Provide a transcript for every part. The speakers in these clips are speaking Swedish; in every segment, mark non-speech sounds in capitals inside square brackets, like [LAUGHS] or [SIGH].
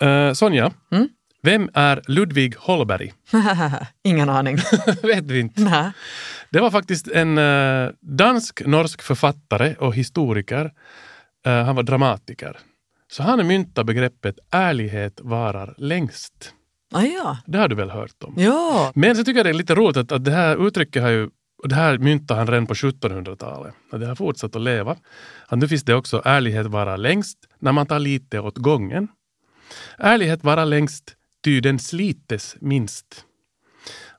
Eh, Sonja, Mm? vem är Ludvig Holberg? [LAUGHS] Ingen aning. [LAUGHS] vet vi inte. Nej. Det var faktiskt en eh, dansk-norsk författare och historiker. Eh, han var dramatiker. Så han myntade begreppet ärlighet varar längst. Ah, ja. Det har du väl hört om? ja. Men så tycker jag det är lite roligt att, att det här uttrycket har ju och det här myntade han redan på 1700-talet. Och det har fortsatt att leva. Att nu finns det också ärlighet vara längst när man tar lite åt gången. Ärlighet vara längst, ty den slites minst.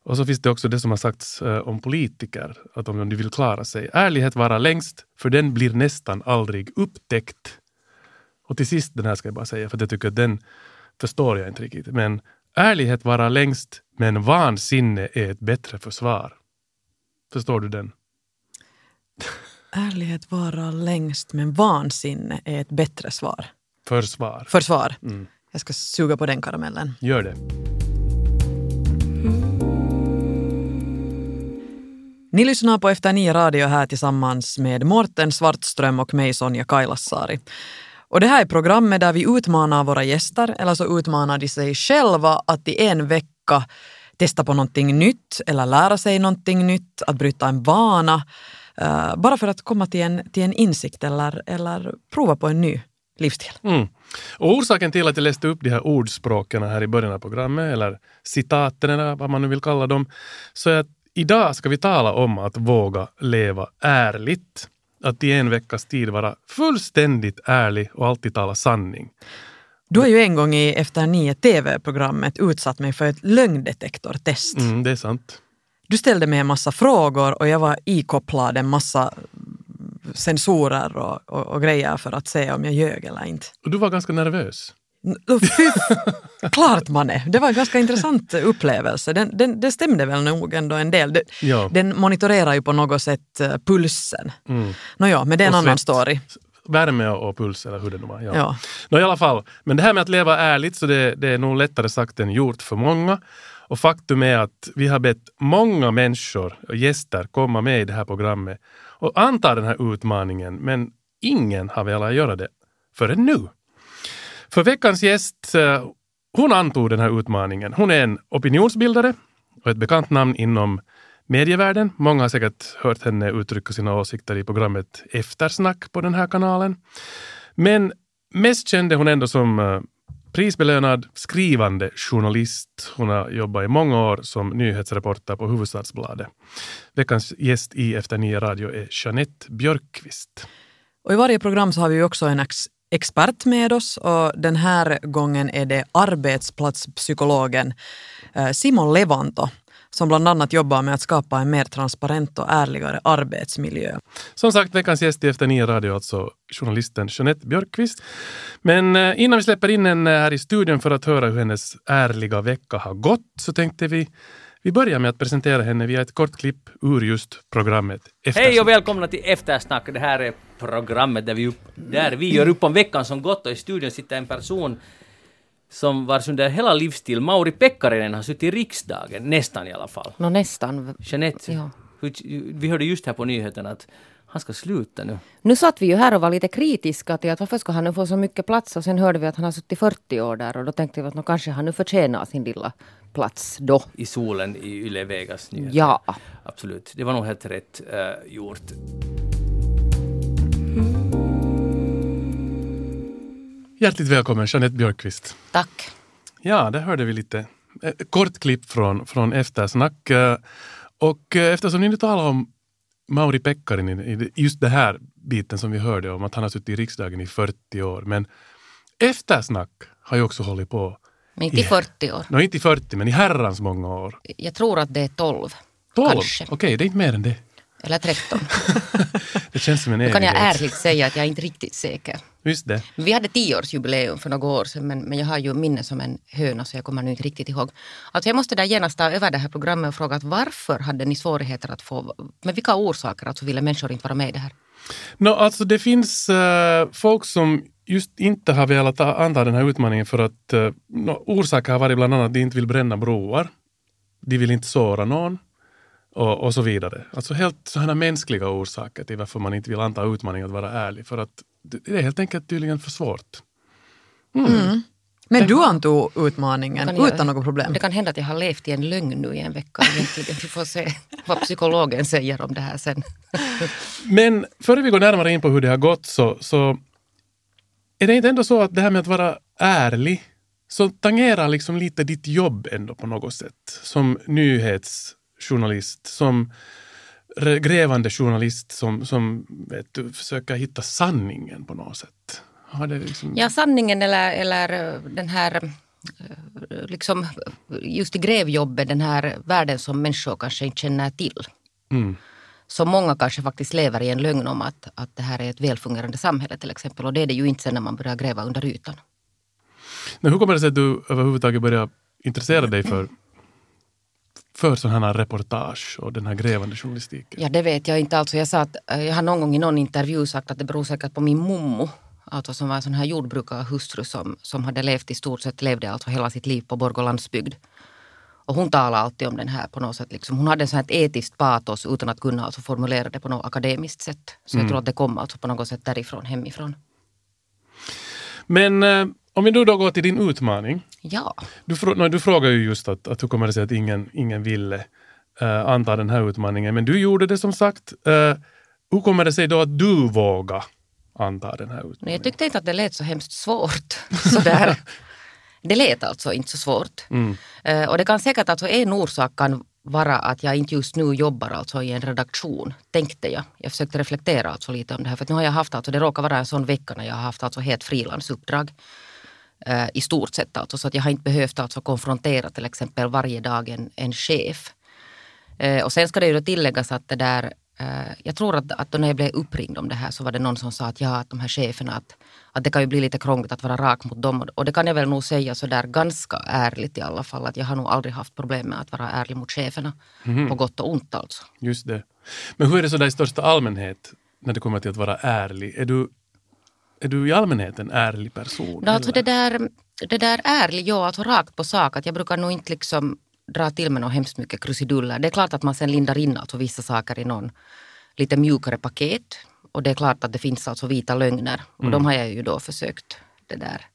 Och så finns det också det som har sagts eh, om politiker, att om de vill klara sig. Ärlighet vara längst, för den blir nästan aldrig upptäckt. Och till sist, den här ska jag bara säga, för jag tycker att den förstår jag inte riktigt. Men ärlighet vara längst, men vansinne är ett bättre försvar. Förstår du den? Ärlighet vara längst men vansinne är ett bättre svar. Försvar. Försvar. Mm. Jag ska suga på den karamellen. Gör det. Ni lyssnar på Efter nio radio här tillsammans med Morten Svartström och mig Sonja Kailasari. Och det här är programmet där vi utmanar våra gäster, eller så utmanar de sig själva att i en vecka testa på någonting nytt eller lära sig någonting nytt, att bryta en vana. eh, bara för att komma till en, till en insikt eller, eller prova på en ny livsstil. Mm. Och orsaken till att jag läste upp de här ordspråken här i början av programmet, eller citaten eller vad man nu vill kalla dem, så är att idag ska vi tala om att våga leva ärligt. Att i en veckas tid vara fullständigt ärlig och alltid tala sanning. Du har ju en gång i Efter nio TV-programmet utsatt mig för ett lögndetektortest. Mm, det är sant. Du ställde mig en massa frågor och jag var ikopplad en massa sensorer och, och, och grejer för att se om jag ljög eller inte. Och du var ganska nervös. Fy, [LAUGHS] klart man är. Det var en ganska intressant upplevelse. Den, den, det stämde väl nog ändå en del. Det, Ja. Den monitorerar ju på något sätt eh, pulsen. Mm. Nåja, men det är en annan story. Värme och, och puls eller hur det nu var. Ja. Ja. Nå, i alla fall, men det här med att leva ärligt så det, det är nog lättare sagt än gjort för många. Och faktum är att vi har bett många människor och gäster komma med i det här programmet och anta den här utmaningen, men ingen har velat göra det förrän nu. För veckans gäst, eh, hon antog den här utmaningen. Hon är en opinionsbildare och ett bekant namn inom medievärlden. Många har säkert hört henne uttrycka sina åsikter i programmet Eftersnack på den här kanalen. Men mest kände hon ändå som eh, prisbelönad skrivande journalist. Hon har jobbat i många år som nyhetsreporter på Hufvudstadsbladet. Veckans gäst i Efter nio radio är Jeanette Björkqvist. Och i varje program så har vi ju också en ex expert med oss och den här gången är det arbetsplatspsykologen eh, Simon Levanto som bland annat jobbar med att skapa en mer transparent och ärligare arbetsmiljö. Som sagt, veckans gäst i Efter nio radio, alltså journalisten Jeanette Björkqvist. Men eh, innan vi släpper in henne här i studion för att höra hur hennes ärliga vecka har gått så tänkte vi vi börjar med att presentera henne via ett kort klipp ur just programmet Eftersnack. Hej och välkomna till Eftersnack. Det här är programmet där vi, upp, där vi gör upp om veckan som gått och i studion sitter en person som vars under hela livsstil, Mauri Pekkarinen, har suttit i riksdagen, nästan i alla fall. Nå nästan. Jeanette, Ja. vi hörde just här på nyheterna att han ska sluta nu. Nu satt vi ju här och var lite kritiska till att varför ska han nu få så mycket plats och sen hörde vi att han har suttit 40 år där och då tänkte vi att nå kanske han nu förtjänar sin lilla plats då. I solen i Yle Vegas nyheter. Ja. Absolut. Det var nog helt rätt uh, gjort. Hjärtligt välkommen Jeanette Björkqvist. Tack. Ja, där hörde vi lite eh, kort klipp från, från Eftersnack. Eh, Och eh, eftersom ni nu talar om Mauri Pekkarinen i just det här biten som vi hörde om att han har suttit i riksdagen i 40 år. Men Eftersnack har ju också hållit på, Men inte i Ja. 40 år. nå inte i 40 men i herrans många år. Jag tror att det är 12. 12? Kanske. Okej, det är inte mer än det. Eller 13. [LAUGHS] Det känns som en Då kan jag evighet. ärligt säga att jag är inte riktigt säker. Just det. Vi hade tioårsjubileum för några år sedan men, men jag har ju minne som en höna så jag kommer nu inte riktigt ihåg. Alltså jag måste där genast ta över det här programmet och fråga att varför hade ni svårigheter att få, med vilka orsaker alltså ville människor inte vara med i det här? Nå, alltså det finns eh, folk som just inte har velat ta- anta den här utmaningen för att uh, no, orsaker har varit bland annat att de inte vill bränna broar. De vill inte såra någon och, och så vidare. Alltså helt sådana mänskliga orsaker till varför man inte vill anta utmaningen att vara ärlig. För att det är helt enkelt tydligen för svårt. Men du antog utmaningen jag- utan något problem. Det kan hända att jag har levt i en lögn nu i en vecka egentligen. Vi får se vad psykologen säger om det här sen. [LAUGHS] Men före vi går närmare in på hur det har gått så, så är det inte ändå så att det här med att vara ärlig så tangerar liksom lite ditt jobb ändå på något sätt. Som nyhetsjournalist, som grävande journalist som, som vet du, försöker hitta sanningen på något sätt. Har det liksom... Ja, sanningen eller, eller eh, den här eh, liksom just i grävjobbet, den här världen som människor kanske inte känner till. Mm. Så många kanske faktiskt lever i en lögn om att, att det här är ett välfungerande samhälle till exempel. Och det är det ju inte sen när man börjar gräva under ytan. Men hur kommer det sig att du överhuvudtaget började intressera dig för, för sådana här reportage och den här grävande journalistiken? Ja, det vet jag inte. Alltså jag, sa att, eh, jag har någon gång i någon intervju sagt att det beror säkert på min mommo. Alltså som var en sån här jordbrukarhustru som, som hade levt i stort sett, levde alltså hela sitt liv på Borgå landsbygd. Och hon talade alltid om den här på något sätt. Liksom. Hon hade ett etiskt patos utan att kunna alltså formulera det på något akademiskt sätt. Så jag tror att det kom alltså på något sätt därifrån, hemifrån. Men eh, om vi nu då går till din utmaning. Ja, Du, nej, du frågar ju just att, att hur kommer det sig att ingen, ingen ville eh, anta den här utmaningen. Men du gjorde det som sagt. Eh, hur kommer det sig då att du vågar anta den här men jag utmaningen? tyckte inte att det lät så hemskt svårt. [LAUGHS] Sådär. Det lät alltså inte så svårt. Mm. Eh, Och det kan säkert, alltså en orsak kan vara att jag inte just nu jobbar alltså i en redaktion, tänkte jag. Jag försökte reflektera alltså lite om det här, för nu har jag haft, alltså, det råkar vara en sån vecka när jag har haft alltså helt frilansuppdrag. Eh, I stort sett alltså, så att jag har inte behövt alltså konfrontera till exempel varje dag en, en chef. Eh, och sen ska det ju tilläggas att det där, eh, jag tror att, att när jag blev uppringd om det här så var det någon som sa att ja, att de här cheferna, att, att det kan ju bli lite krångligt att vara rak mot dem. Och- det kan jag väl nog säga så där ganska ärligt i alla fall, att jag har nog aldrig haft problem med att vara ärlig mot cheferna. På gott och ont alltså. Just det. Men hur är det så där i största allmänhet när det kommer till att vara ärlig? Är du, är du i allmänhet en ärlig person? No, alltså det, där, det där ärlig, ja, alltså rakt på sak. Att jag brukar nog inte liksom dra till med något hemskt mycket krusiduller. Det är klart att man sen lindar in alltså vissa saker i någon lite mjukare paket. Och det är klart att det finns alltså vita lögner. Och de har jag ju då försökt det där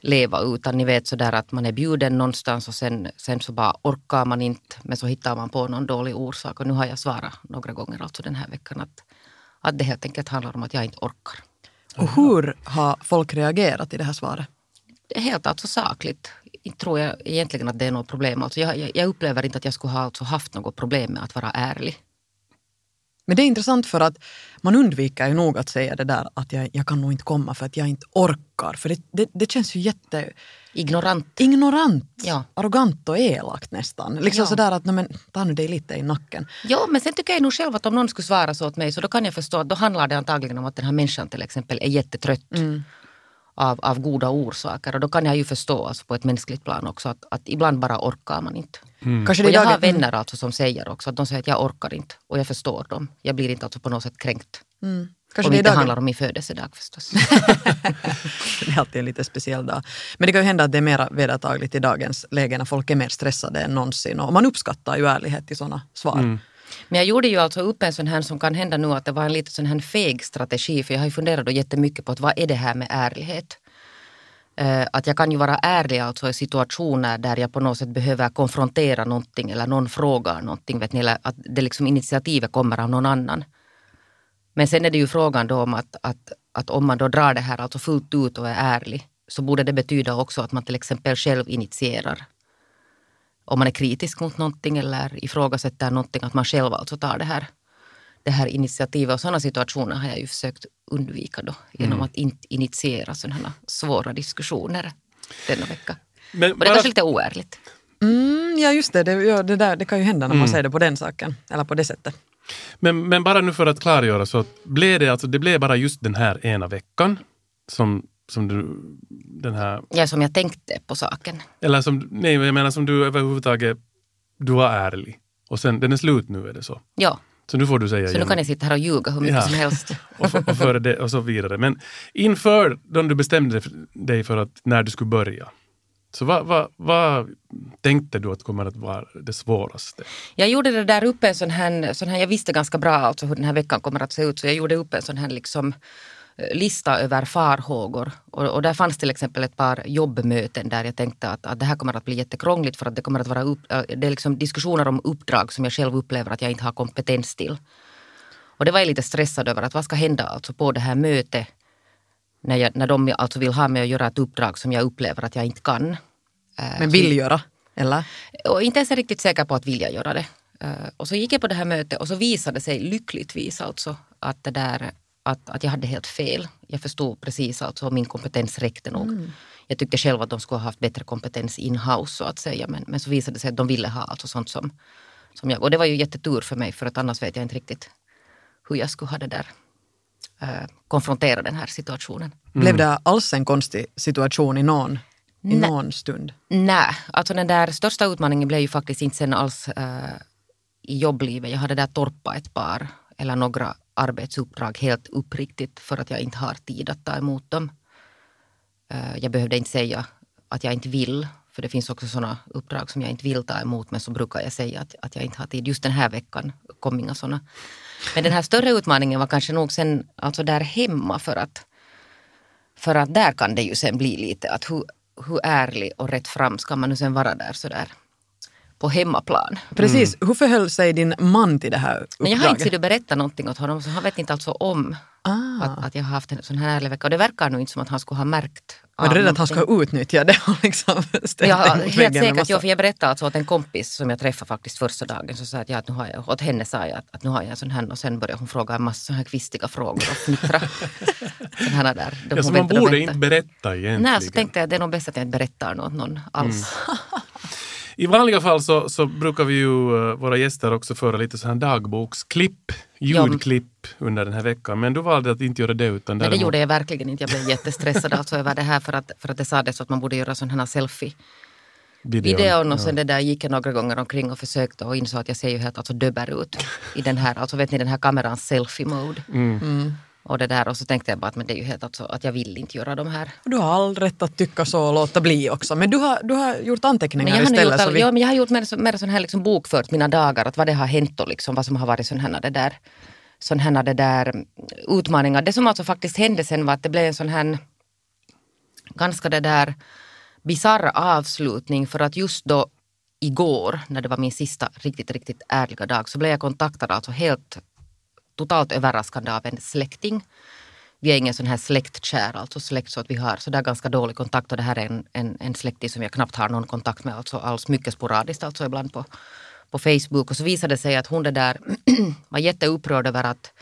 leva utan. Ni vet sådär att man är bjuden någonstans och sen, sen så bara orkar man inte. Men så hittar man på någon dålig orsak. Och nu har jag svarat några gånger alltså den här veckan att, att det helt enkelt handlar om att jag inte orkar. Och hur har folk reagerat i det här svaret? det är helt alltså sakligt. Inte tror jag egentligen att det är något problem. Alltså jag, jag, jag upplever inte att jag skulle ha alltså haft något problem med att vara ärlig. Men det är intressant för att man undviker ju nog att säga det där att jag, jag kan nog inte komma för att jag inte orkar. För det, det, det känns ju jätte Ignorant. ignorant, Ja. arrogant och elakt nästan. Liksom Ja. sådär att nej, men, ta nu dig lite i nacken. Ja, men sen tycker jag nog själv att om någon skulle svara så åt mig så då kan jag förstå att då handlar det antagligen om att den här människan till exempel är jättetrött av, av goda orsaker. Och då kan jag ju förstå alltså på ett mänskligt plan också att, att ibland bara orkar man inte. Kanske Och det jag har vänner alltså som säger också att de säger att jag orkar inte. Och jag förstår dem. Jag blir inte alltså på något sätt kränkt. mm, kanske Om det inte dagen, handlar om min födelsedag förstås. [LAUGHS] det är alltid en lite speciell dag. Men det kan ju hända att det är mer vedertagligt i dagens läge när folk är mer stressade än någonsin. Och man uppskattar ju ärlighet i sådana svar. Men jag gjorde ju alltså upp en sån här som kan hända nu att det var en lite sån här feg strategi för jag har ju funderat då jättemycket på att vad är det här med ärlighet? Eh, att jag kan ju vara ärlig alltså i situationer där jag på något sätt behöver konfrontera någonting eller någon frågar någonting. Vet ni, eller att det liksom initiativet kommer av någon annan. Men sen är det ju frågan då om att, att, att om man då drar det här alltså fullt ut och är ärlig så borde det betyda också att man till exempel själv initierar om man är kritisk mot någonting eller ifrågasätter någonting, att man själv alltså tar det här, det här initiativet. Och sådana situationer har jag ju försökt undvika då genom att inte initiera sådana svåra diskussioner denna vecka. Men Och det är kanske lite oärligt. Mm, ja just det, det, ja, det, där, det kan ju hända när man säger det på den saken. Eller på det sättet. Men, men bara nu för att klargöra så blev det alltså, det blev bara just den här ena veckan som, som du, den här, Ja, som jag tänkte på saken. eller som, nej jag menar som du överhuvudtaget, du var ärlig. Och sen, den är slut nu är det så. Ja, Så nu får du säga så nu igen. kan jag sitta här och ljuga hur mycket Ja. som helst. [LAUGHS] och, för, och, före det, och så vidare. Men inför då du bestämde dig för att när du skulle börja. Så vad, vad, vad tänkte du att kommer att vara det svåraste? Jag gjorde det där uppe en sån här, sån här, jag visste ganska bra alltså hur den här veckan kommer att se ut, så jag gjorde upp en sån här liksom lista över farhågor. Och, och där fanns till exempel ett par jobbmöten där jag tänkte att, att det här kommer att bli jättekrångligt för att det kommer att vara upp, eh, det är liksom diskussioner om uppdrag som jag själv upplever att jag inte har kompetens till. Och det var jag lite stressad över att vad ska hända alltså på det här mötet när, jag, när de alltså vill ha mig att göra ett uppdrag som jag upplever att jag inte kan. Eh, Men vill göra, eller? Och inte ens är riktigt säker på att vilja göra det. Uh, och så gick jag på det här mötet och så visade det sig lyckligtvis alltså att, det där, att, att jag hade helt fel. Jag förstod precis alltså min kompetens räckte nog. Mm. Jag tyckte själv att de skulle ha haft bättre kompetens in-house så att säga. Men, men så visade det sig att de ville ha alltså sånt som, som jag. Och det var ju jättetur för mig för att annars vet jag inte riktigt hur jag skulle ha det där uh, konfrontera den här situationen. Mm. Blev det alls en konstig situation i någon, i någon stund? Nej, alltså den där största utmaningen blev ju faktiskt inte sen alls uh, i jobblivet. Jag hade där torpat ett par eller några arbetsuppdrag helt uppriktigt för att jag inte har tid att ta emot dem. Eh, jag behövde inte säga att jag inte vill, för det finns också sådana uppdrag som jag inte vill ta emot men så brukar jag säga att, att jag inte har tid. Just den här veckan kom inga sådana. Men den här större utmaningen var kanske nog sen alltså där hemma för att, för att där kan det ju sen bli lite att hur, hur ärlig och rätt fram ska man nu sen vara där sådär på hemmaplan. Precis, mm. hur förhöll sig din man till det här uppdraget? Men jag har inte berättat någonting åt honom så han vet inte alltså om ah. att, att jag har haft en sån här ärlig vecka. Och det verkar nog inte som att han skulle ha märkt var du rädd att han ska utnyttja det och liksom [LAUGHS] Ja, helt säkert. Ja, för jag berättade alltså åt en kompis som jag träffade faktiskt första dagen. Så sa att, ja, att nu har jag, åt henne sa jag att, att nu har jag en sån här och sen började hon fråga en massa här kvistiga frågor och fnittra. [LAUGHS] Sådana där. De, ja, så man borde inte berätta egentligen. Nej, så tänkte jag att det är nog bäst att jag inte berättar något någon alls. Mm. [LAUGHS] I vanliga fall så, så brukar vi ju, uh, våra gäster också föra lite så här dagboksklipp, ljudklipp under den här veckan. Men du valde att inte göra det utan däremot... det gjorde jag verkligen inte. Jag blev jättestressad alltså över det här för att, för att det sades att man borde göra sådana här selfie videon. videon och sen ja. det där gick jag några gånger omkring och försökte och insåg att jag ser ju helt alltså döber ut i den här, alltså vet ni den här kamerans selfie-mode. Mm. Mm. Och det där och så tänkte jag bara att men det är ju helt alltså, att jag vill inte göra de här. Du har all rätt att tycka så och låta bli också. Men du har, du har gjort anteckningar men jag istället. Gjort, vi... Ja, men jag har gjort mer, mer sån här liksom bokfört mina dagar, att vad det har hänt och liksom, vad som har varit sån här det där, sån här det där utmaningar. Det som alltså faktiskt hände sen var att det blev en sån här ganska det där bisarr avslutning för att just då igår, när det var min sista riktigt, riktigt ärliga dag, så blev jag kontaktad alltså helt totalt överraskande av en släkting. Vi är ingen sån här släktkär, alltså släkt så att vi har så där ganska dålig kontakt och det här är en, en, en släkting som jag knappt har någon kontakt med, alltså alls mycket sporadiskt, alltså ibland på, på Facebook. Och så visade det sig att hon det där [CLEARS THROAT] var jätteupprörd över att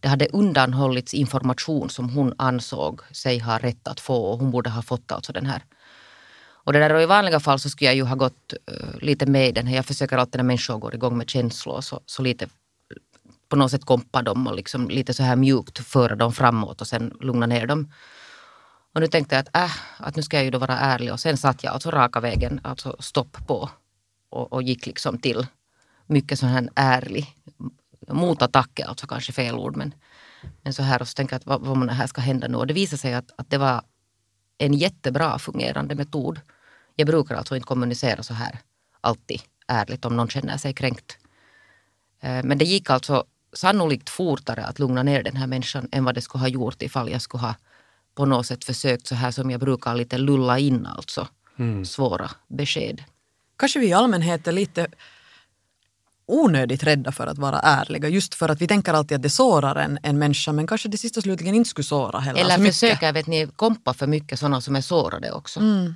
det hade undanhållits information som hon ansåg sig ha rätt att få och hon borde ha fått alltså den här och det där, och I vanliga fall så skulle jag ju ha gått uh, lite med i den här. Jag försöker alltid när människor går igång med känslor så, så lite på något sätt kompa dem och liksom lite så här mjukt föra dem framåt och sen lugna ner dem. Och nu tänkte jag att, äh, att nu ska jag ju då vara ärlig och sen satt jag alltså raka vägen, alltså stopp på och, och gick liksom till mycket sån här ärlig motattack alltså kanske fel ord men, men så här och så tänkte jag att vad, vad här ska hända nu och det visade sig att, att det var en jättebra fungerande metod. Jag brukar alltså inte kommunicera så här alltid ärligt om någon känner sig kränkt. Eh, men det gick alltså sannolikt fortare att lugna ner den här människan än vad det skulle ha gjort ifall jag skulle ha på något sätt försökt så här som jag brukar lite lulla in alltså mm. svåra besked. Kanske vi i allmänhet är lite onödigt rädda för att vara ärliga just för att vi tänker alltid att det sårar en, en människa men kanske det sista slutligen inte skulle såra heller. Eller alltså försöker vet ni, kompa för mycket sådana som är sårade också. Mm.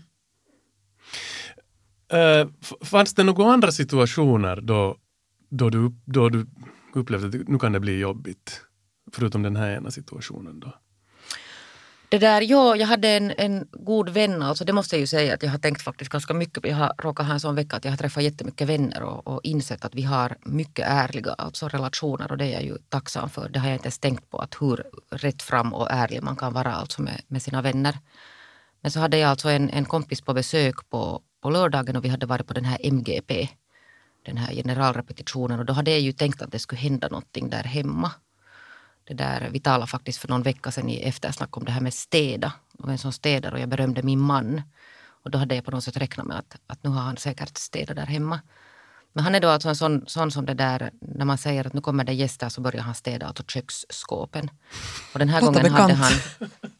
Uh, fanns det några andra situationer då, då, du, då du upplevt att nu kan det bli jobbigt? Förutom den här ena situationen då? Det där, ja, jag hade en, en god vän, alltså det måste jag ju säga att jag har tänkt faktiskt ganska mycket Jag har råkat ha en sån vecka att jag har träffat jättemycket vänner och, och insett att vi har mycket ärliga alltså relationer och det är jag ju tacksam för. Det har jag inte ens tänkt på att hur rätt fram och ärlig man kan vara alltså med, med sina vänner. Men så hade jag alltså en, en kompis på besök på, på lördagen och vi hade varit på den här MGP, den här generalrepetitionen och då hade jag ju tänkt att det skulle hända någonting där hemma det där, vi talade faktiskt för någon vecka sedan i eftersnack om det här med städa och vem som städar och jag berömde min man. Och då hade jag på något sätt räknat med att, att nu har han säkert städat där hemma. Men han är då alltså en sån, sån som det där, när man säger att nu kommer det gäster så börjar han städa alltså köksskåpen. Och den här, gången hade han,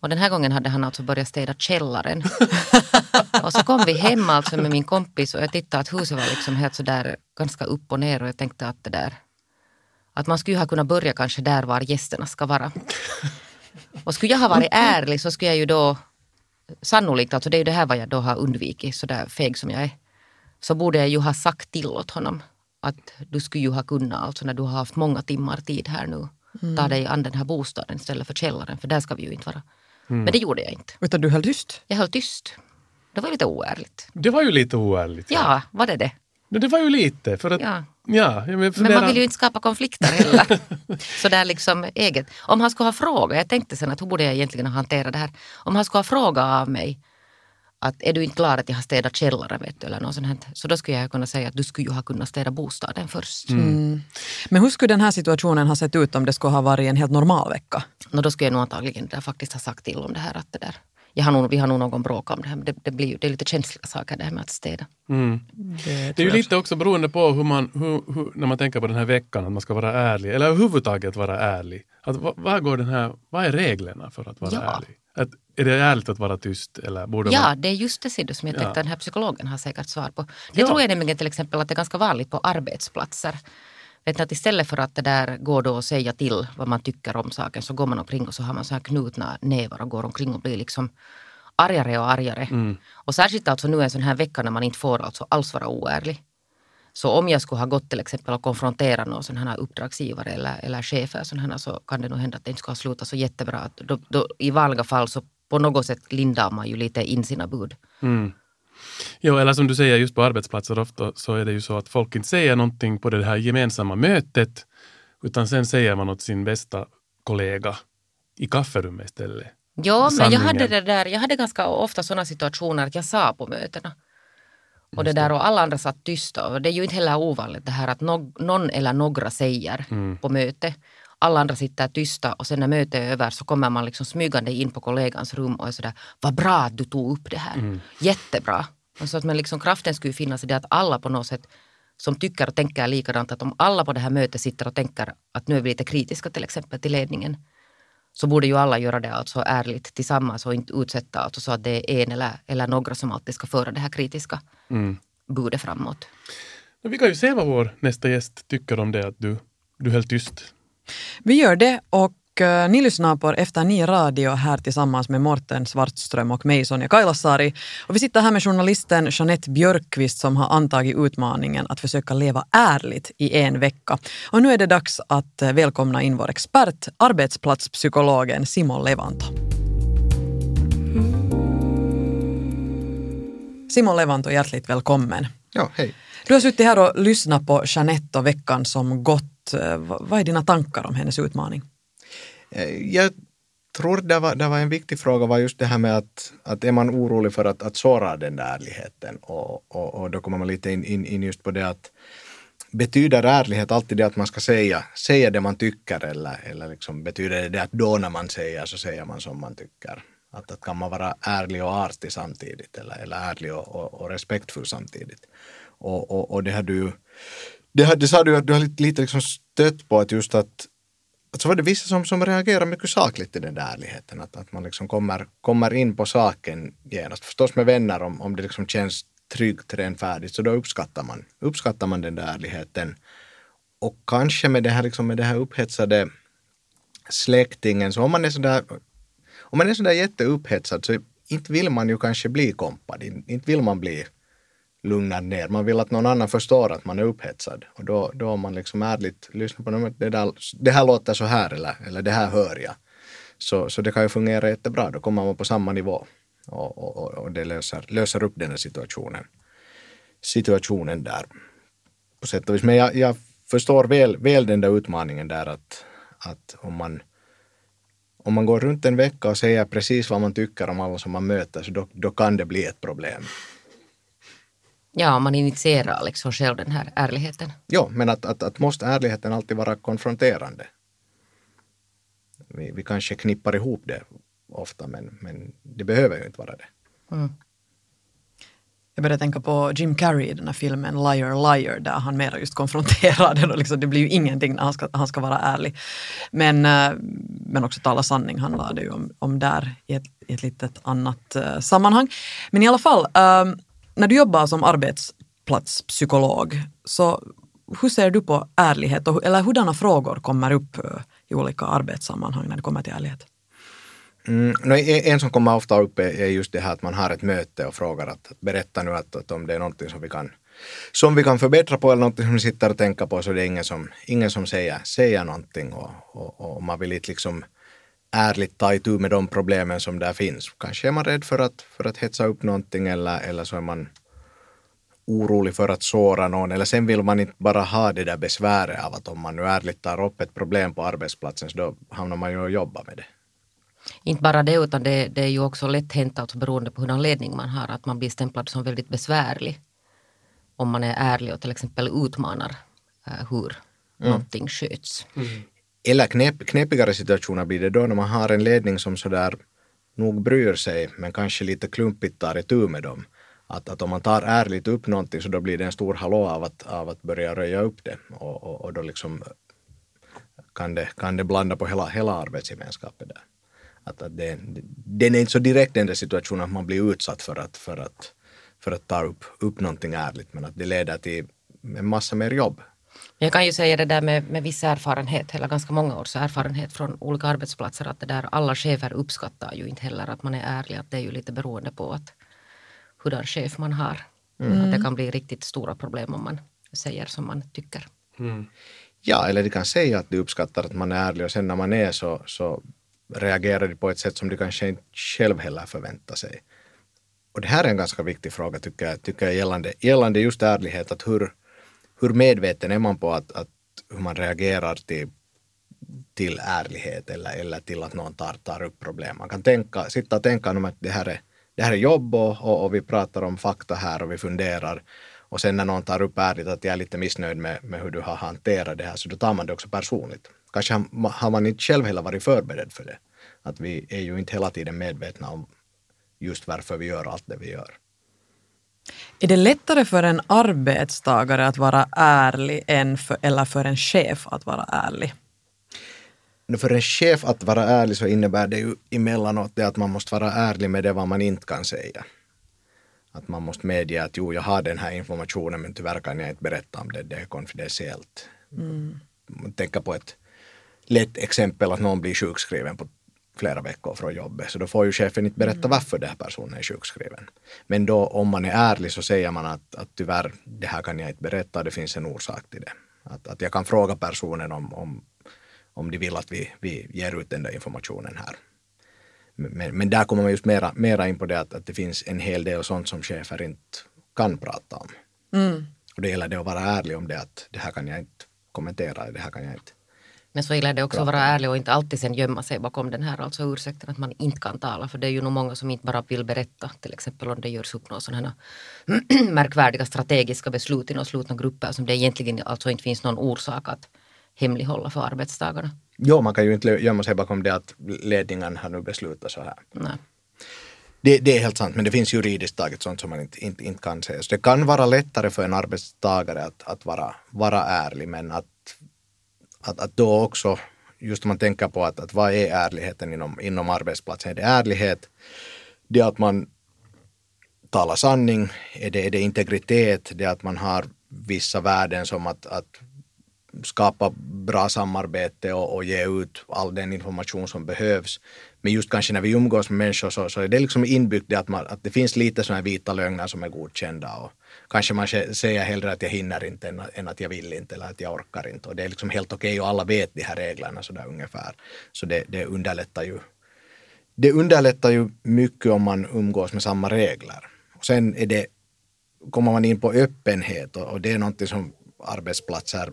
och den här gången hade han alltså börjat städa källaren. och så kom vi hem alltså med min kompis och jag tittade att huset var liksom helt sådär ganska upp och ner och jag tänkte att det där att man skulle ha kunnat börja kanske där var gästerna ska vara. Och skulle jag ha varit ärlig så skulle jag ju då sannolikt, alltså det är ju det här vad jag då har undvikit, så där feg som jag är, så borde jag ju ha sagt till åt honom att du skulle ju ha kunnat, alltså när du har haft många timmar tid här nu, ta dig an den här bostaden istället för källaren, för där ska vi ju inte vara. Men det gjorde jag inte. Utan du höll tyst. Jag höll tyst. Det var lite oärligt. Det var ju lite oärligt. Ja, var det det? Men det var ju lite. För att, Ja. ja. Men funderar- man vill ju inte skapa konflikter heller. [LAUGHS] så där liksom eget. Om han skulle ha frågat, jag tänkte sen att hur borde jag egentligen ha hanterat det här. Om han skulle ha frågat av mig att är du inte glad att jag har städat källaren vet du, eller något sånt här. Så då skulle jag kunna säga att du skulle ju ha kunnat städa bostaden först. Mm. Men hur skulle den här situationen ha sett ut om det skulle ha varit en helt normal vecka? Och då skulle jag nog antagligen där faktiskt ha sagt till om det här att det där. Jag har nog, vi har nog någon bråk om det här men det, det, blir, ju- det är lite känsliga saker det här med att städa. Mm. Det är ju lite också beroende på hur man, hur, hur, när man tänker på den här veckan, att man ska vara ärlig, eller överhuvudtaget vara ärlig. Att, vad, vad, går den här, vad är reglerna för att vara Ja. ärlig? Att, är det ärligt att vara tyst eller borde Ja, man... det är just det Siddu som jag Ja. tänkte att den här psykologen har säkert svar på. Det Ja. tror jag nämligen till exempel att det är ganska vanligt på arbetsplatser. Vet ni, att istället för att det där går då att säga till vad man tycker om saken så går man omkring och så har man så här knutna nävar och går omkring och blir liksom argare och argare. Mm. Och särskilt alltså nu en sån här vecka när man inte får alltså alls vara oärlig. Så om jag skulle ha gått till exempel och konfronterat någon sån här uppdragsgivare eller, eller chefer sån här, så kan det nog hända att det inte skulle ha slutat så jättebra. Då, då, I vanliga fall så på något sätt lindar man ju lite in sina bud. Mm. Jo, eller som du säger, just på arbetsplatser ofta så är det ju så att folk inte säger någonting på det här gemensamma mötet, utan sen säger man åt sin bästa kollega i kafferummet istället. Ja, men jag hade det där, jag hade ganska ofta sådana situationer att jag sa på mötena. Och det där och alla andra satt tysta. Och det är ju inte heller ovanligt det här att no, någon eller några säger på möte. Alla andra sitter tysta och sen när mötet är över så kommer man liksom smygande in på kollegans rum och är sådär, vad bra att du tog upp det här. Jättebra. Och så att man liksom kraften skulle finnas i det att alla på något sätt som tycker och tänker likadant, att om alla på det här mötet sitter och tänker att nu är vi lite kritiska till exempel till ledningen, så borde ju alla göra det alltså ärligt tillsammans och inte utsätta alltså så att det är en eller, eller några som alltid ska föra det här kritiska Mm. budet framåt. Men Vi kan ju se vad vår nästa gäst tycker om det, att du, du höll tyst. Vi gör det och eh, ni lyssnar på Efter Ni Radio här tillsammans med Morten Svartström och mig Sonja Kailasari. Och vi sitter här med journalisten Jeanette Björkqvist som har antagit utmaningen att försöka leva ärligt i en vecka. Och nu är det dags att eh, välkomna in vår expert, arbetsplatspsykologen Simon Levanto. Simon Levanto, hjärtligt välkommen. Ja, hej. Du har suttit här och lyssnat på Jeanette och veckan som gått. Eh, Vad är dina tankar om hennes utmaning? Eh, jag tror det var, det var en viktig fråga var just det här med att, att är man orolig för att, att såra den där ärligheten och, och, och då kommer man lite in, in, in just på det att betyder ärlighet alltid det att man ska säga, säga det man tycker eller, eller liksom betyder det, det att då när man säger så säger man som man tycker? Att, att kan man vara ärlig och artig samtidigt eller, eller ärlig och, och, och respektfull samtidigt? Och, och, och det har du det, har, det sa du att du har lite, lite liksom stött på att just att att så var det vissa som, som reagerar mycket sakligt till den där ärligheten. Att, att man liksom kommer, kommer in på saken genast. Förstås med vänner om, om det liksom känns tryggt, renfärdigt, så då uppskattar man, uppskattar man den där ärligheten. Och kanske med det här, liksom, med det här upphetsade släktingen, så om man är sådär, om man är sådär jätteupphetsad så inte vill man ju kanske bli kompad, inte vill man bli lugnad ner. Man vill att någon annan förstår att man är upphetsad. Och då, då om man liksom ärligt lyssnar på dem, det, där, det här låter så här eller, eller det här hör jag. Så, så det kan ju fungera jättebra, då kommer man på samma nivå. Och, och, och- och det löser, löser upp den här situationen. Situationen där. På sätt och vis. Men jag, jag förstår väl, väl den där utmaningen där att, att om man om man går runt en vecka och säger precis vad man tycker om alla som man möter så då, då kan det bli ett problem. Ja, man initierar liksom själv den här ärligheten. Jo, men att, att, att måste ärligheten alltid vara konfronterande? Vi, vi kanske knippar ihop det ofta, men, men det behöver ju inte vara det. Mm. Jag började tänka på Jim Carrey i den här filmen Liar Liar där han mera just konfronterar den och liksom, det blir ju ingenting när han ska, han ska vara ärlig. Men, eh, men också tala sanning handlar det ju om, om där i ett, i ett litet annat uh, sammanhang. Men i alla fall, uh, när du jobbar som arbetsplatspsykolog så hur ser du på ärlighet och, eller hurdana frågor kommer upp eh, i olika arbetssammanhang när det kommer till ärlighet? Mm, e-, en som kommer ofta upp är just det här att man har ett möte och frågar att, berätta nu att, att om det är någonting som vi kan som vi kan förbättra på eller någonting som vi sitter och tänker på så det är ingen som, ingen som säger, säger någonting och, och, och man vill inte liksom ärligt ta itu med de problemen som där finns. Kanske är man rädd för att, för att hetsa upp någonting eller, eller så är man orolig för att såra någon eller sen vill man inte bara ha det där besväret av att om man nu ärligt tar upp ett problem på arbetsplatsen så då hamnar man ju och jobbar med det. Inte bara det utan det, det är ju också lätt hänt alltså beroende på hurdan ledning man har att man blir stämplad som väldigt besvärlig. Om man är ärlig och till exempel utmanar uh, hur mm. någonting sköts. Mm. Eller knep, knepigare situationer blir det då när man har en ledning som sådär nog bryr sig men kanske lite klumpigt tar itu med dem. Att, att om man tar ärligt upp någonting så då blir det en stor hallå av att, av att börja röja upp det och, och, och då liksom eh, kan det, kan det blanda på hela, hela arbetsgemenskapen där. Att, att det, den är inte så direkt den där situationen att man blir utsatt för att, för att, för att ta upp, upp någonting ärligt men att det leder till en massa mer jobb. Jag kan ju säga det där med, med viss erfarenhet, eller ganska många års erfarenhet från olika arbetsplatser att det där alla chefer uppskattar ju inte heller att man är ärlig, att det är ju lite beroende på att hurdan chef man har. Mm. Att det kan bli riktigt stora problem om man säger som man tycker. Mm. Ja, eller de kan säga att de uppskattar att man är ärlig och sen när man är så, så reagerar de på ett sätt som de kanske inte själv heller förväntar sig. Och det här är en ganska viktig fråga tycker jag, tycker jag gällande, gällande just ärlighet, att hur, hur medveten är man på att, att hur man reagerar till, till ärlighet eller, eller till att någon tar, tar upp problem. Man kan tänka, sitta och tänka om att det här är, det här är jobb och, och, och vi pratar om fakta här och vi funderar och sen när någon tar upp ärligt att jag är lite missnöjd med, med hur du har hanterat det här så då tar man det också personligt. Kanske har man inte själv heller varit förberedd för det. Att vi är ju inte hela tiden medvetna om just varför vi gör allt det vi gör. Är det lättare för en arbetstagare att vara ärlig än för, eller för en chef att vara ärlig? För en chef att vara ärlig så innebär det ju emellanåt det att man måste vara ärlig med det vad man inte kan säga. Att man måste medge att jo, jag har den här informationen men tyvärr kan jag inte berätta om det, det är konfidentiellt. Mm. Tänka på ett lätt exempel att någon blir sjukskriven på flera veckor från jobbet. Så då får ju chefen inte berätta varför den här personen är sjukskriven. Men då om man är ärlig så säger man att, att tyvärr, det här kan jag inte berätta, det finns en orsak till det. Att, att jag kan fråga personen om, om, om de vill att vi, vi ger ut den där informationen här. Men, men där kommer man just mera, mera in på det att, att det finns en hel del sånt som chefer inte kan prata om. Mm. Och det gäller det att vara ärlig om det att det här kan jag inte kommentera, det här kan jag inte men så gäller det också att vara ärlig och inte alltid sen gömma sig bakom den här alltså ursäkten att man inte kan tala. För det är ju nog många som inte bara vill berätta. Till exempel om det görs upp några sådana [CLEARS THROAT] märkvärdiga strategiska beslut i några slutna grupper som det egentligen alltså inte finns någon orsak att hemlighålla för arbetstagarna. Jo, man kan ju inte gömma sig bakom det att ledningen har nu beslutat så här. Nej. Det, det, är helt sant, men det finns juridiskt taget sånt som man inte, inte, inte kan säga. Så det kan vara lättare för en arbetstagare att, att vara, vara ärlig, men att att, att då också, just om man tänker på att, att vad är ärligheten inom, inom arbetsplatsen? Är det ärlighet? Det att man talar sanning? Är det, är det integritet? Det att man har vissa värden som att, att skapa bra samarbete och, och, ge ut all den information som behövs. Men just kanske när vi umgås med människor så, så är det liksom inbyggt det att, man, att det finns lite sådana vita lögner som är godkända. Och kanske man säger hellre att jag hinner inte än, att jag vill inte eller att jag orkar inte. Och det är liksom helt okej okay och alla vet de här reglerna sådär ungefär. Så det, det underlättar ju det underlättar ju mycket om man umgås med samma regler. Och sen är det, kommer man in på öppenhet och, och det är någonting som arbetsplatser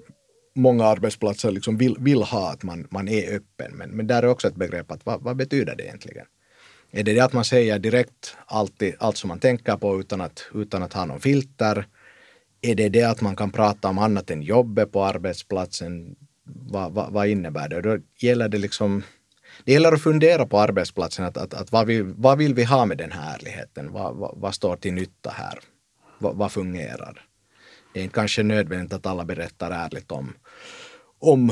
många arbetsplatser liksom vill, vill ha att man, man är öppen. Men, men där är också ett begrepp att vad, vad betyder det egentligen? Är det det att man säger direkt alltid, allt som man tänker på utan att, utan att ha någon filter? Är det det att man kan prata om annat än jobbet på arbetsplatsen? Vad, vad, vad innebär det? Då gäller det liksom det gäller att fundera på arbetsplatsen, att, att, att vad, vill, vad vill vi ha med den här ärligheten? Vad, vad, vad står till nytta här? vad, vad fungerar. Det är inte kanske nödvändigt att alla berättar ärligt om, om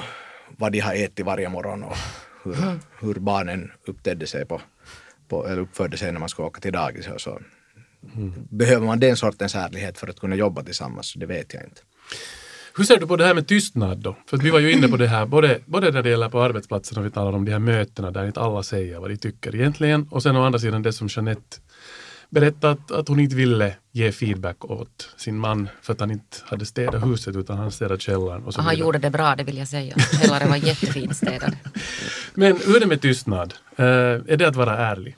vad de har ätit varje morgon och hur, hur barnen upptedde sig på, på, eller uppförde sig när man skulle åka till dagis. Och så. Behöver man den sortens ärlighet för att kunna jobba tillsammans? Det vet jag inte. Hur ser du på det här med tystnad då? För att vi var ju inne på det här, både, både när det gäller på arbetsplatsen och vi talar om de här mötena där inte alla säger vad de tycker egentligen. Och sen å andra sidan det som Jeanette berättade att, att hon inte ville ge feedback åt sin man för att han inte hade städat huset utan han städade källaren. Och så Och han vidare. gjorde det bra, det vill jag säga. Källaren var jättefint städad. [LAUGHS] Men hur är det med tystnad? Eh, är det att vara ärlig?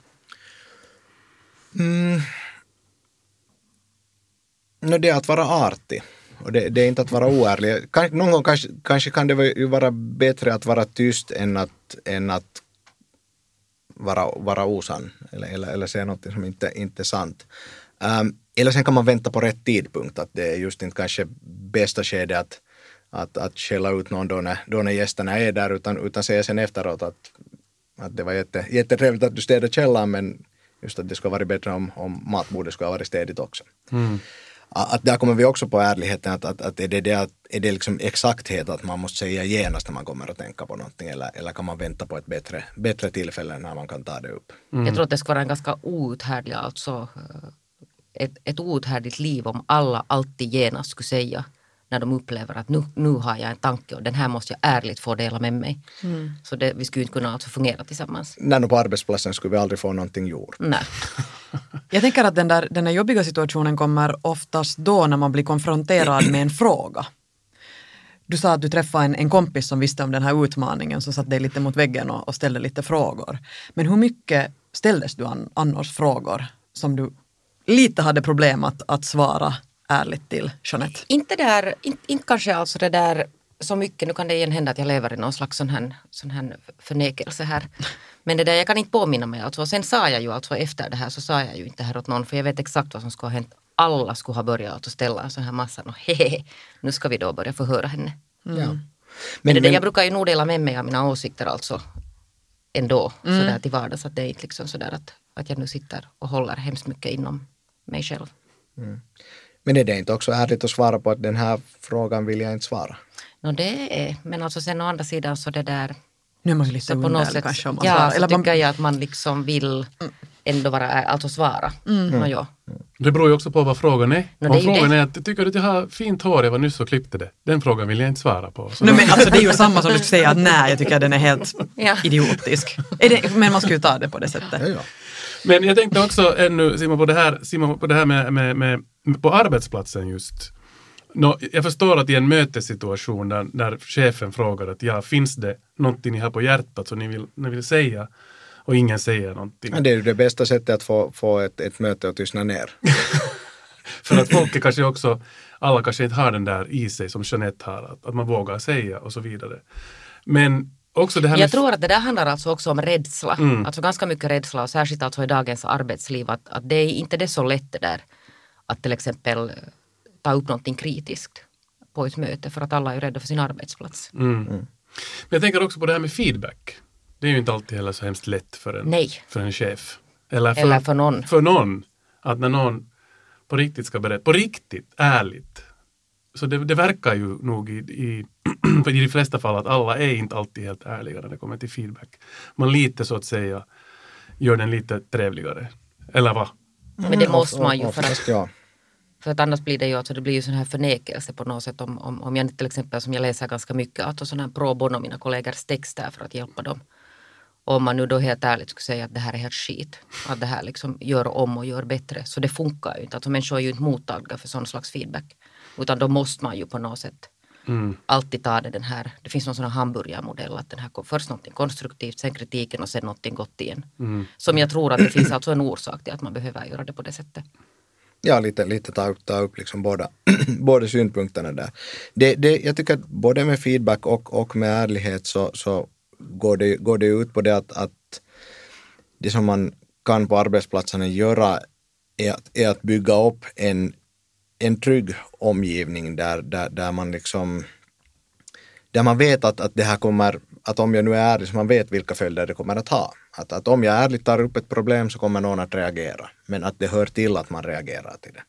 No, det är att vara artig. Och det, det är inte att vara oärlig. Kan, någon gång kanske, kanske kan det ju vara bättre att vara tyst än att, än att vara, vara osann. Eller, eller, eller säga något som inte, inte är sant. Um, eller sen kan man vänta på rätt tidpunkt. Att det är just inte kanske bästa skedet att, att, att skälla ut någon då när, då när gästerna är där. Utan, utan säga sen efteråt att, att det var jätte, jättetrevligt att du städade källaren men just att det skulle varit bättre om, om matbordet skulle ha varit städigt också mm att där kommer vi också på ärligheten att, att, att är det, det att, är det liksom exakthet att man måste säga genast när man kommer att tänka på någonting eller, eller kan man vänta på ett bättre, bättre tillfälle när man kan ta det upp? Jag tror att det ska vara en ganska outhärdlig, alltså ett, ett outhärdligt liv om alla alltid genast skulle säga när de upplever att nu, nu har jag en tanke och den här måste jag ärligt få dela med mig. Så det, vi skulle inte kunna alltså fungera tillsammans. När nu på arbetsplatsen skulle vi aldrig få någonting gjort. Nej. [LAUGHS] Jag tänker att den där, den där jobbiga situationen kommer oftast då när man blir konfronterad med en fråga. Du sa att du träffade en, en kompis som visste om den här utmaningen som satte dig lite mot väggen och, och ställde lite frågor. Men hur mycket ställdes du an, annars frågor som du lite hade problem att, att svara ärligt till Jeanette? Inte där, inte, inte kanske alltså det där så mycket, nu kan det igen hända att jag lever i någon slags sån här, sån här förnekelse här. Men det där, jag kan inte påminna mig alltså. Och sen sa jag ju alltså efter det här så sa jag ju inte här åt någon för jag vet exakt vad som skulle ha hänt. Alla skulle ha börjat alltså ställa en sån här massa och hehehe, nu ska vi då börja förhöra henne. Ja. Men, Men, det där, men, jag brukar ju nog dela med mig av mina åsikter alltså ändå sådär till vardags. Att det är inte liksom sådär att, att jag nu sitter och håller hemskt mycket inom mig själv. Men är det inte också ärligt att svara på att den här frågan vill jag inte svara? Nå det är, men alltså sen å andra sidan så det där Nu är man lite på något sätt, kanske om man ja, så Eller man, tycker jag att man liksom vill ändå vara, alltså svara. Nå, ja. Det beror ju också på vad frågan är. No, Om är frågan det. är att tycker du att jag har fint hår, jag var nyss och klippte det. Den frågan vill jag inte svara på. Så Nej, men alltså, det är ju samma som du skulle säga att nej, jag tycker att den är helt Ja. idiotisk. Är det, men man ska ju ta det på det sättet. Ja, ja. Men jag tänkte också ännu, Simon, på det här, Simon, på det här med, med, med, på arbetsplatsen just. Nå, jag förstår att i en mötessituation där, där chefen frågar att ja, finns det någonting ni har på hjärtat som ni vill, ni vill säga? Och ingen säger någonting. Ja, Det är ju det bästa sättet att få, få ett, ett möte att tystna ner. [LAUGHS] För att folk är kanske också, alla kanske inte har den där i sig som Jeanette har, att, att man vågar säga och så vidare. Men också det här Jag med... tror att det där handlar alltså också om rädsla. Mm. Alltså ganska mycket rädsla och särskilt alltså i dagens arbetsliv att, att det är inte det så lätt det där att till exempel eh, ta upp någonting kritiskt på ett möte för att alla är rädda för sin arbetsplats. Mm. Men jag tänker också på det här med feedback. Det är ju inte alltid heller så hemskt lätt för en, Nej. för en chef. Eller för, Eller för någon. För någon. Att när någon på riktigt ska berätta, på riktigt, ärligt. Så det, det verkar ju nog i, i, [CLEARS THROAT] i de flesta fall att alla är inte alltid helt ärliga när det kommer till feedback. Man lite så att säga gör den lite trevligare. Eller vad? Men det måste man ju för att ja. För att annars blir det ju alltså, det blir ju sån här förnekelse på något sätt om, om, om jag till exempel som jag läser ganska mycket, alltså sån här pro bono mina kollegors texter för att hjälpa dem. Om man nu då helt ärligt skulle säga att det här är helt skit, att det här liksom gör om och gör bättre, så det funkar ju inte. Alltså människor är ju inte mottagliga för sån slags feedback. Utan då måste man ju på något sätt Mm. alltid ta det den här, det finns någon sån här hamburgarmodell, att den här, först någonting konstruktivt, sen kritiken och sen någonting gott igen. Mm. Som jag tror att det finns alltså en orsak till att man behöver göra det på det sättet. Ja, lite, lite ta upp, ta upp liksom båda, [CLEARS THROAT] båda synpunkterna där. Det, det, jag tycker att både med feedback och, och med ärlighet så, så går, det, går det ut på det att, att det som man kan på arbetsplatserna göra är att, är att bygga upp en, en trygg omgivning där, där, där man liksom där man vet att, att det här kommer, att om jag nu är ärlig så man vet vilka följder det kommer att ha. Att, att om jag ärligt tar upp ett problem så kommer någon att reagera. Men att det hör till att man reagerar till det.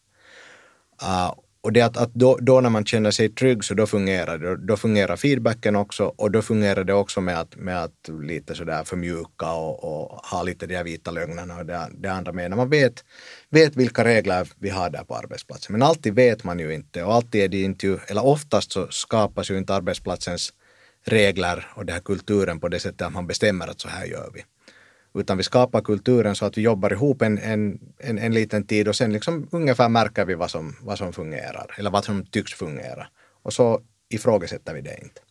Uh, och det att, att då, då, när man känner sig trygg så då fungerar det. Då fungerar feedbacken också och då fungerar det också med att, med att lite sådär förmjuka och, och ha lite de här vita lögnerna och det, det andra med. När man vet, vet vilka regler vi har där på arbetsplatsen. Men alltid vet man ju inte och alltid är det inte, eller oftast så skapas ju inte arbetsplatsens regler och den här kulturen på det sättet att man bestämmer att så här gör vi. Utan vi skapar kulturen så att vi jobbar ihop en, en, en, en liten tid och sen liksom ungefär märker vi vad som, vad som fungerar eller vad som tycks fungera. Och så ifrågasätter vi det inte.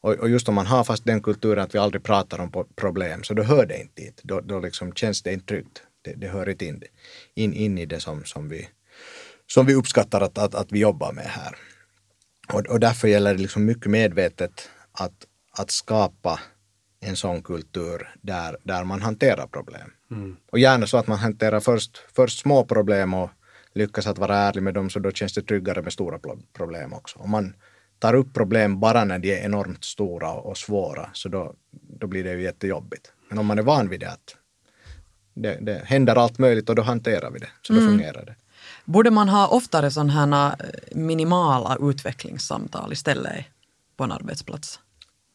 Och, och just om man har fast den kulturen att vi aldrig pratar om problem så då hör det inte dit. Då, då liksom känns det inte tryggt. Det, det hör inte in, in, in i det som, som, vi, som vi uppskattar att, att, att vi jobbar med här. Och, och därför gäller det liksom mycket medvetet att, att skapa en sån kultur där, där man hanterar problem. Mm. Och gärna så att man hanterar först, först små problem och lyckas att vara ärlig med dem så då känns det tryggare med stora problem också. Om man tar upp problem bara när de är enormt stora och svåra så då, då blir det ju jättejobbigt. Men om man är van vid det att det, det händer allt möjligt och då hanterar vi det, så då mm. fungerar det. Borde man ha oftare sådana här minimala utvecklingssamtal istället på en arbetsplats?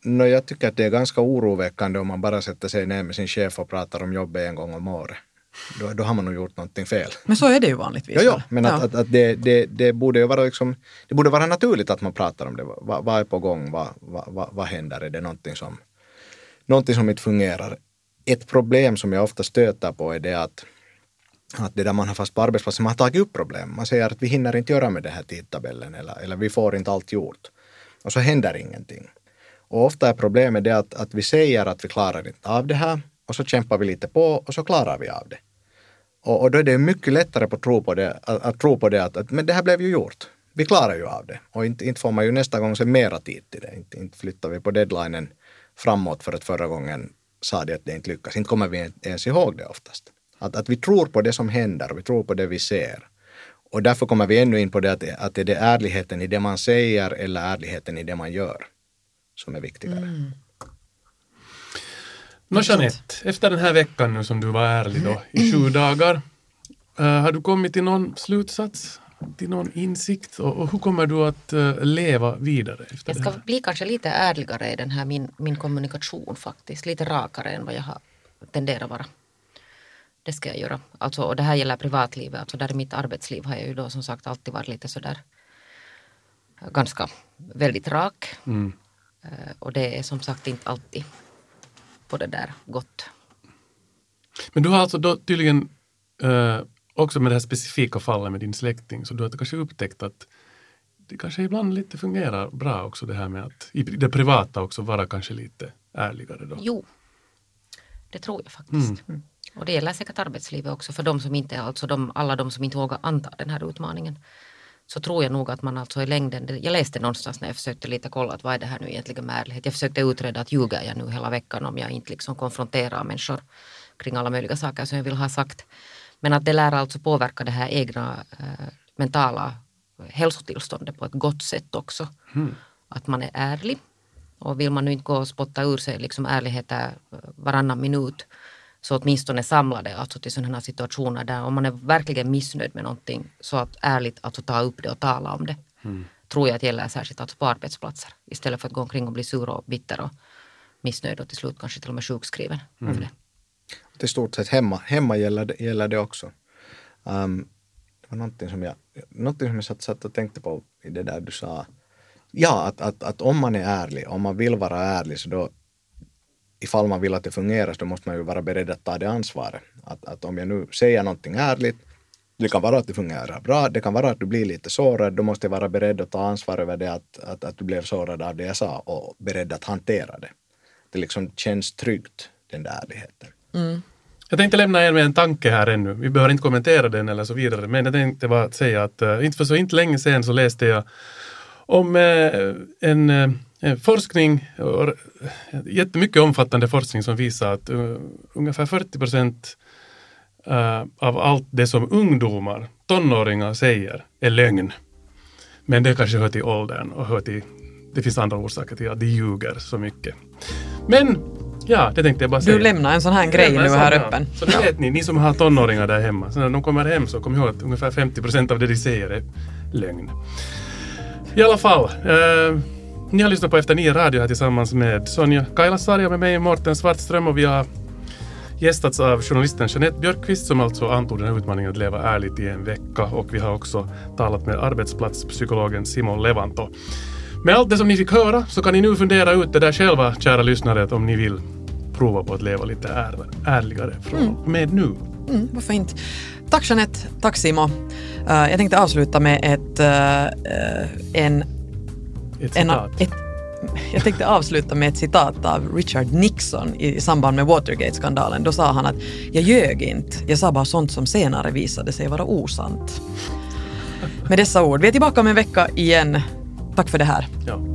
No, jag tycker att det är ganska oroväckande om man bara sätter sig ner med sin chef och pratar om jobbet en gång om året. Då, då har man nog gjort någonting fel. Men så är det ju vanligtvis. Ja, ja men ja. Att, att, att det, det, det, borde ju vara liksom, det borde vara naturligt att man pratar om det. Vad, vad är på gång? Vad, vad, vad händer? Är det någonting som, någonting som inte fungerar? Ett problem som jag ofta stöter på är det att att det där man har fast på arbetsplatsen, man har tagit upp problem. Man säger att vi hinner inte göra med den här tidtabellen eller, eller vi får inte allt gjort. Och så händer ingenting. Och ofta är problemet det att, att vi säger att vi klarar inte av det här och så kämpar vi lite på och så klarar vi av det. Och, och då är det mycket lättare att tro på det, att, att tro på det att, att, men det här blev ju gjort. Vi klarar ju av det. Och inte, inte får man ju nästa gång se mera tid till det. Inte, inte flyttar vi på deadlinen framåt för att förra gången sa det att det inte lyckas. Inte kommer vi ens ihåg det oftast. Att, att vi tror på det som händer och vi tror på det vi ser. Och därför kommer vi ännu in på det att, att är det ärligheten i det man säger eller ärligheten i det man gör som är viktigare. Mm. Nå Jeanette, efter den här veckan nu som du var ärlig då i sju dagar, uh, har du kommit till någon slutsats? till någon insikt och, och hur kommer du att uh, leva vidare? Efter jag ska bli kanske lite ärligare i den här min, min kommunikation faktiskt, lite rakare än vad jag har tenderat vara. Det ska jag göra. Alltså, och det här gäller privatlivet, alltså där i mitt arbetsliv har jag ju då som sagt alltid varit lite sådär ganska väldigt rak. Mm. Eh, och det är som sagt inte alltid på det där gott. Men du har alltså då tydligen äh, också med det här specifika fallet med din släkting, så du har kanske upptäckt att det kanske ibland lite fungerar bra också det här med att i det privata också vara kanske lite ärligare då? Jo, det tror jag faktiskt. Mm. Och det gäller säkert arbetslivet också för de som inte, alltså de, alla de som inte vågar anta den här utmaningen så tror jag nog att man alltså i längden, jag läste någonstans när jag försökte lite kolla att vad är det här nu egentligen med ärlighet. Jag försökte utreda att ljuger jag nu hela veckan om jag inte liksom konfronterar människor kring alla möjliga saker som jag vill ha sagt. Men att det lär alltså påverka det här egna äh, mentala hälsotillståndet på ett gott sätt också. Mm. Att man är ärlig. Och vill man nu inte gå och spotta ur sig liksom ärligheter varannan minut så åtminstone samlade alltså till sådana här situationer där om man är verkligen missnöjd med någonting så att ärligt alltså ta upp det och tala om det. Mm. Tror jag att gäller särskilt alltså på arbetsplatser istället för att gå omkring och bli sur och bitter och missnöjd och till slut kanske till och med sjukskriven. Mm. det. Till stort sett hemma, hemma gäller, det, gäller det också. Um, det var någonting som jag, någonting som jag satt, satt och tänkte på i det där du sa. Ja, att, att, att om man är ärlig, om man vill vara ärlig så då ifall man vill att det fungerar så måste man ju vara beredd att ta det ansvaret. Att, att om jag nu säger någonting ärligt, det kan vara att det fungerar bra, det kan vara att du blir lite sårad, då måste jag vara beredd att ta ansvar över det att, att, att du blev sårad av det jag sa och beredd att hantera det. Det liksom känns tryggt, den där ärligheten. Mm. Jag tänkte lämna er med en tanke här ännu. Vi behöver inte kommentera den eller så vidare, men jag tänkte bara säga att eh, inte för så inte länge sedan så läste jag om eh, en eh, forskning, och jättemycket omfattande forskning som visar att uh, ungefär 40 procent uh, av allt det som ungdomar, tonåringar säger är lögn. Men det kanske hör till åldern och hör till, det finns andra orsaker till att de ljuger så mycket. Men ja, det tänkte jag bara säga. Du lämnar en sån här grej nu här öppen. Så det vet ni, ni som har tonåringar där hemma. Så när de kommer hem så kom ihåg att ungefär 50 procent av det de säger är, lögn. I alla fall. Eh, ni har lyssnat på Efter nio radio här tillsammans med Sonja Kailasari och med mig Mårten Svartström och vi har gästats av journalisten Jeanette Björkqvist som alltså antog den här utmaningen att leva ärligt i en vecka och vi har också talat med arbetsplatspsykologen Simon Levanto. Med allt det som ni fick höra så kan ni nu fundera ut det där själva, kära lyssnare, om ni vill prova på att leva lite är, ärligare från Mm. med nu. Mm, varför inte? Tack Jeanette, tack Simo. Eh, jag tänkte avsluta med ett, eh, en, Ett en, citat. ett [LAUGHS] jag tänkte avsluta med ett citat av Richard Nixon i samband med Watergate-skandalen. Då sa han att jag ljög inte, jag sa bara sånt som senare visade sig vara osant. Med dessa ord, vi är tillbaka om en vecka igen. Tack för det här. Ja.